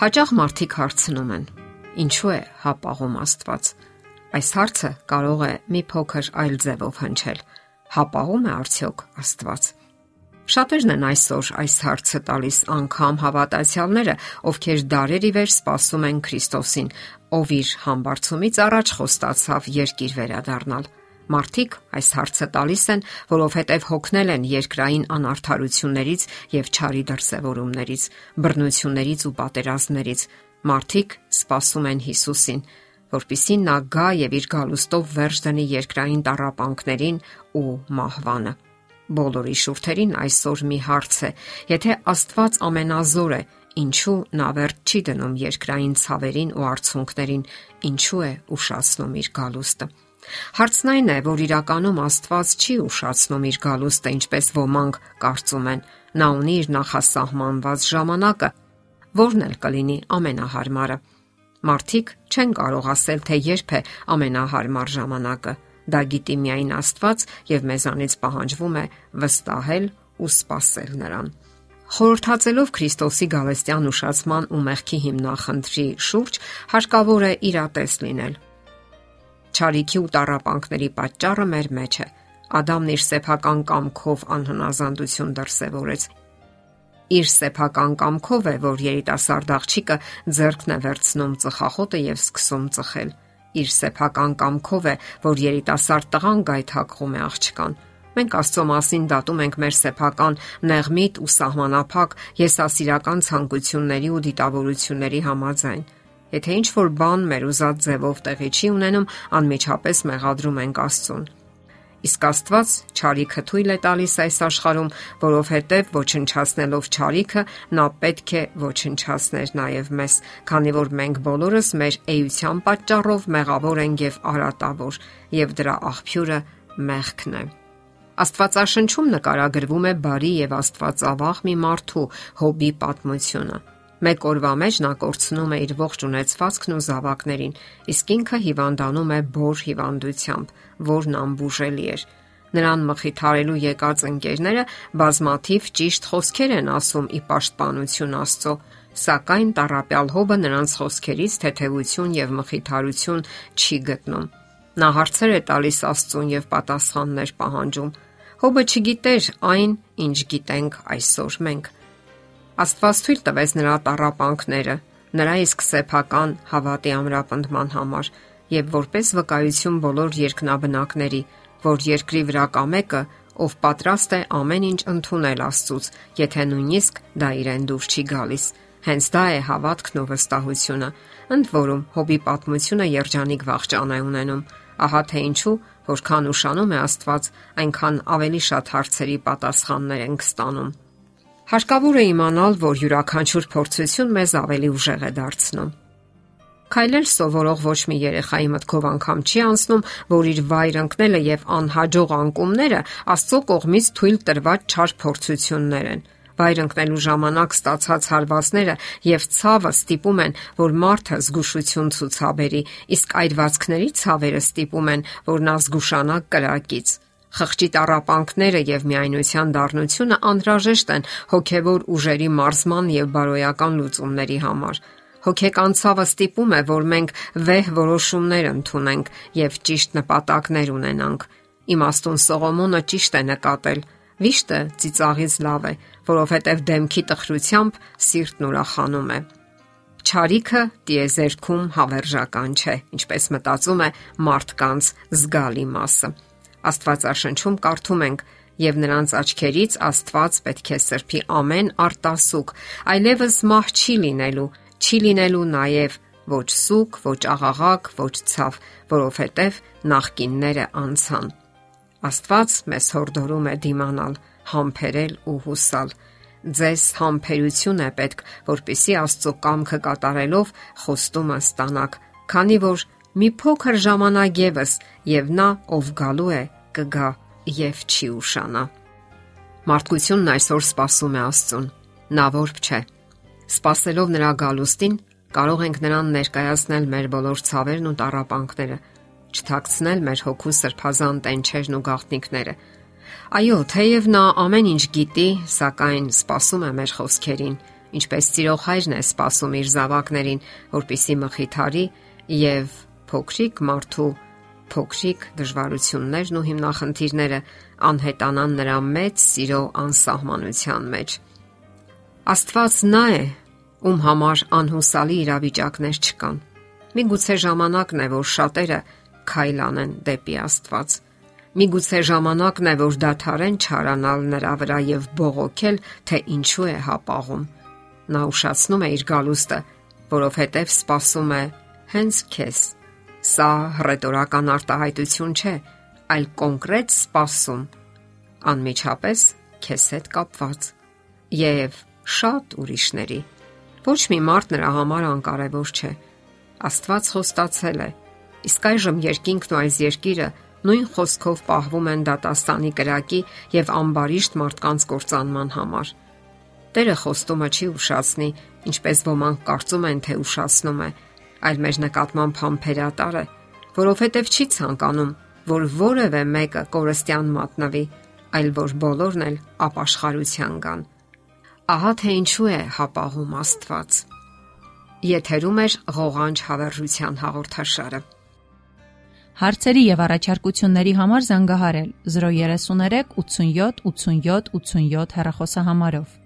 Հաճախ մարդիկ հարցնում են. Ինչու է հապաղում Աստված։ Այս հարցը կարող է մի փոքր այլ ձևով հնչել. հապաղում է արդյոք Աստված։ Շատերն են այսօր այս հարցը տալիս անգամ հավատացյալները, ովքեր դարերի վեր սպասում են Քրիստոսին, ով իր համբարձումից առաջ խոստացավ երկիր վերադառնալ։ Մարդիկ այս հարցը տալիս են, որովհետև հոգնել են երկրային անարթարություններից եւ չարի դրսեւորումներից, բռնություններից ու պատերազմներից։ Մարդիկ սպասում են Հիսուսին, որպիսի նա գա եւ իր գալուստով վերջ դնի երկրային տարապանքներին ու մահվանը։ Բոլորի շուրթերին այսօր մի հարց է. եթե Աստված ամենազոր է, ինչու նա վերջ չի դնում երկրային ցավերին ու արցունքներին, ինչու է ուշացնում իր գալուստը։ Հարցն այն է, որ իրականում Աստված չի ուշացնում իր գալուստը, ինչպես ոմանք կարծում են։ Նա ունի իր նախասահմանված ժամանակը, որն էլ կլինի ամենահարմարը։ Մարդիկ չեն կարող ասել, թե երբ է ամենահարմար ժամանակը։ Դա գիտի միայն Աստված եւ մեզանից պահանջվում է վստահել ու սпасել նրան։ Խորհրդածելով Քրիստոսի գալեստյան ուշացման ու մեղքի հիմնախնդրի շուրջ հարկավոր է իրատես լինել Չարիքի ու տարապանքների պատճառը մեր մեջ է։ Ադամն իր սեփական կամքով անհնազանդություն դրսևորեց։ Իր սեփական կամքով է, որ երիտասարդ աղջիկը ձեռքն է վերցնում ծխախոտը եւ սկսում ծխել։ Իր սեփական կամքով է, որ երիտասարդ տղան գայթակղում է աղջկան։ Մենք Աստծո մասին դատում ենք մեր սեփական նեղմիտ ու սահմանափակ եսասիրական ցանկությունների ու դիտավորությունների համաձայն։ Եթե ինչ որ բան մեր ուզած ձևով տեղի չի ունենում, անմիջապես մեղադրում ենք Աստծուն։ Իսկ Աստված ճարիքը թույլ է տալիս այս աշխարհում, որովհետև ոչնչացնելով ճարիքը, նա պետք է ոչնչացներ նաև մեզ, քանի որ մենք բոլորս մեր էության պատճառով մեղավոր ենք եւ արատավոր, եւ դրա աղբյուրը մեղքն է։ Աստվածաշնչում նկարագրվում է բարի եւ Աստվածավախ մի մարդու հոբի պատմությունը։ Մեկ օրվա մեջ նա կորցնում է իր ողջ ունեցվածքն ու զավակներին, իսկ ինքը հիվանդանում է բոր հիվանդությամբ, որն անբուժելի էր։ Նրան մխիթարելու եկած ընկերները բազմաթիվ ճիշտ խոսքեր են ասում ի պաշտպանություն Աստծո, սակայն տարապյալ հոբը նրանց խոսքերից թեթևություն եւ մխիթարություն չի գտնում։ Նա հարցեր է տալիս Աստծուն եւ պատասխաններ պահանջում։ Հոբը չգիտեր այն, ինչ գիտենք այսօր մենք Աստված թույլ տվեց նրա տարապանքները, նրա իսկ սեփական հավատի ամրապնդման համար եւ որպես վկայություն բոլոր երկնաբնակների, որ երկրի վրա կա մեկը, ով պատրաստ է ամեն ինչ ընդունել Աստծուց, եթե նույնիսկ դա իրեն դուր չի գալիս։ Հենց դա է հավատքն ու վստահությունը։ Ընդ որում, հոբի պատմությունը երջանիկ վաղճան է ունենում։ Ահա թե ինչու, որքան ուշանում է Աստված, այնքան ավելի շատ հարցերի պատասխաններ ենք ստանում։ Հարկավոր է իմանալ, որ յուրաքանչյուր փորձություն մեզ ավելի ուժեղ է դարձնում։ Քայլել սովորող ոչ մի երեխայի մտքով անգամ չի անցնում, որ իր վայր ընկնելը եւ անհաջող անկումները Աստծո կողմից թույլ տրված չար փորձություններ են վայր ընկնելու ժամանակ ստացած հարվածները եւ ցավը ստիպում են, որ մարդը զգուշություն ցուցաբերի, իսկ այրվածքների ցավերը ստիպում են, որ նա զգուշանա կրակից։ Խղճի տարապանքները եւ միայնության դառնությունը անհրաժեշտ են հոգեվոր ուժերի մարզման եւ բարոյական լուծումների համար։ Հոգեկան ցավը ստիպում է, որ մենք վեհ որոշումներ ընդունենք եւ ճիշտ նպատակներ ունենանք։ Իմաստուն Սողոմոնը ճիշտ է նկատել. Վիշտը ծիծաղից լավ է, որովհետև դեմքի տխրությամբ սիրտն ուրախանում է։ Չարիքը տիեզերքում հավերժական չէ, ինչպես մտածում է մարդկանց զգալի մասը։ Աստվածաշնչում կարդում ենք. եւ նրանց աչքերից Աստված պետք է սրբի ամեն արտասուկ, այլևս մահ չի լինելու, չի լինելու նաև ոչ սուկ, ոչ աղաղակ, ոչ ցավ, որովհետև նախկինները անցան։ Աստված մեզ հորդորում է դիմանալ, համբերել ու հուսալ։ Ձեզ համբերություն է պետք, որpիսի Աստծո կամքը կատարելով խոստումը ստանաք, քանի որ մի փոքր ժամանակ եւս եւ նա, ով գալու է, կգա եւ չի ուշանա։ Մարդկությունն այսօր սпасում է Աստծուն։ Նա որբ չէ։ Սпасելով նրա գալուստին կարող ենք նրան ներկայացնել մեր բոլոր ցավերն ու տարապանքները, չթաքցնել մեր հոգու սրբազան տենչերն ու գաղտնիքները։ Այո, թեև նա ամեն ինչ գիտի, սակայն սпасում է մեր խոսքերին, ինչպես ծիրող հայրն է սпасում իր զավակներին, որպիսի մխիթարի եւ փոքրիկ մարդու փոքրիկ դժվարություններն ու հիմնախնդիրները անհետանան նրա մեծ սիրո անսահմանության մեջ։ Աստված նա է, ում համար անհուսալի իրավիճակներ չկան։ Մի գուցե ժամանակն է, որ շատերը քայլանեն դեպի Աստված։ Մի գուցե ժամանակն է, որ դադարեն չարանալ նրա վրա եւ բողոքել, թե ինչու է հապաղում։ Նա ուշացնում է իր գալուստը, որովհետև սпасում է հենց քեզ Սա ռետորական արտահայտություն չէ, այլ կոնկրետ սпасում անմիջապես քեզ հետ կապված եւ շատ ուրիշների։ Ոչ մի մարդ նրա համար անկարևոր չէ։ Աստված խոստացել է։ Իսկ այժմ երկինքն ու այս երկիրը նույն խոսքով պահվում են դատաստանի կրակի եւ ամբարիշտ մարդկանց կործանման համար։ Տերը խոստումը չի ուշացնի, ինչպես ոմանք կարծում են, թե ուշացնում է, այլ մեր նկատմամբ համբերատար է, որովհետև չի ցանկանում, որ որևէ մեկը կորստյան մատնվի, այլ որ բոլորն էլ ապաշխարության գան։ Ահա թե ինչու է հապաղում Աստված։ Եթերում է ղողանջ հավերժության հաղորդաշարը։ Հարցերի եւ առաջարկությունների համար զանգահարել 033 87 87 87 հեռախոսահամարով։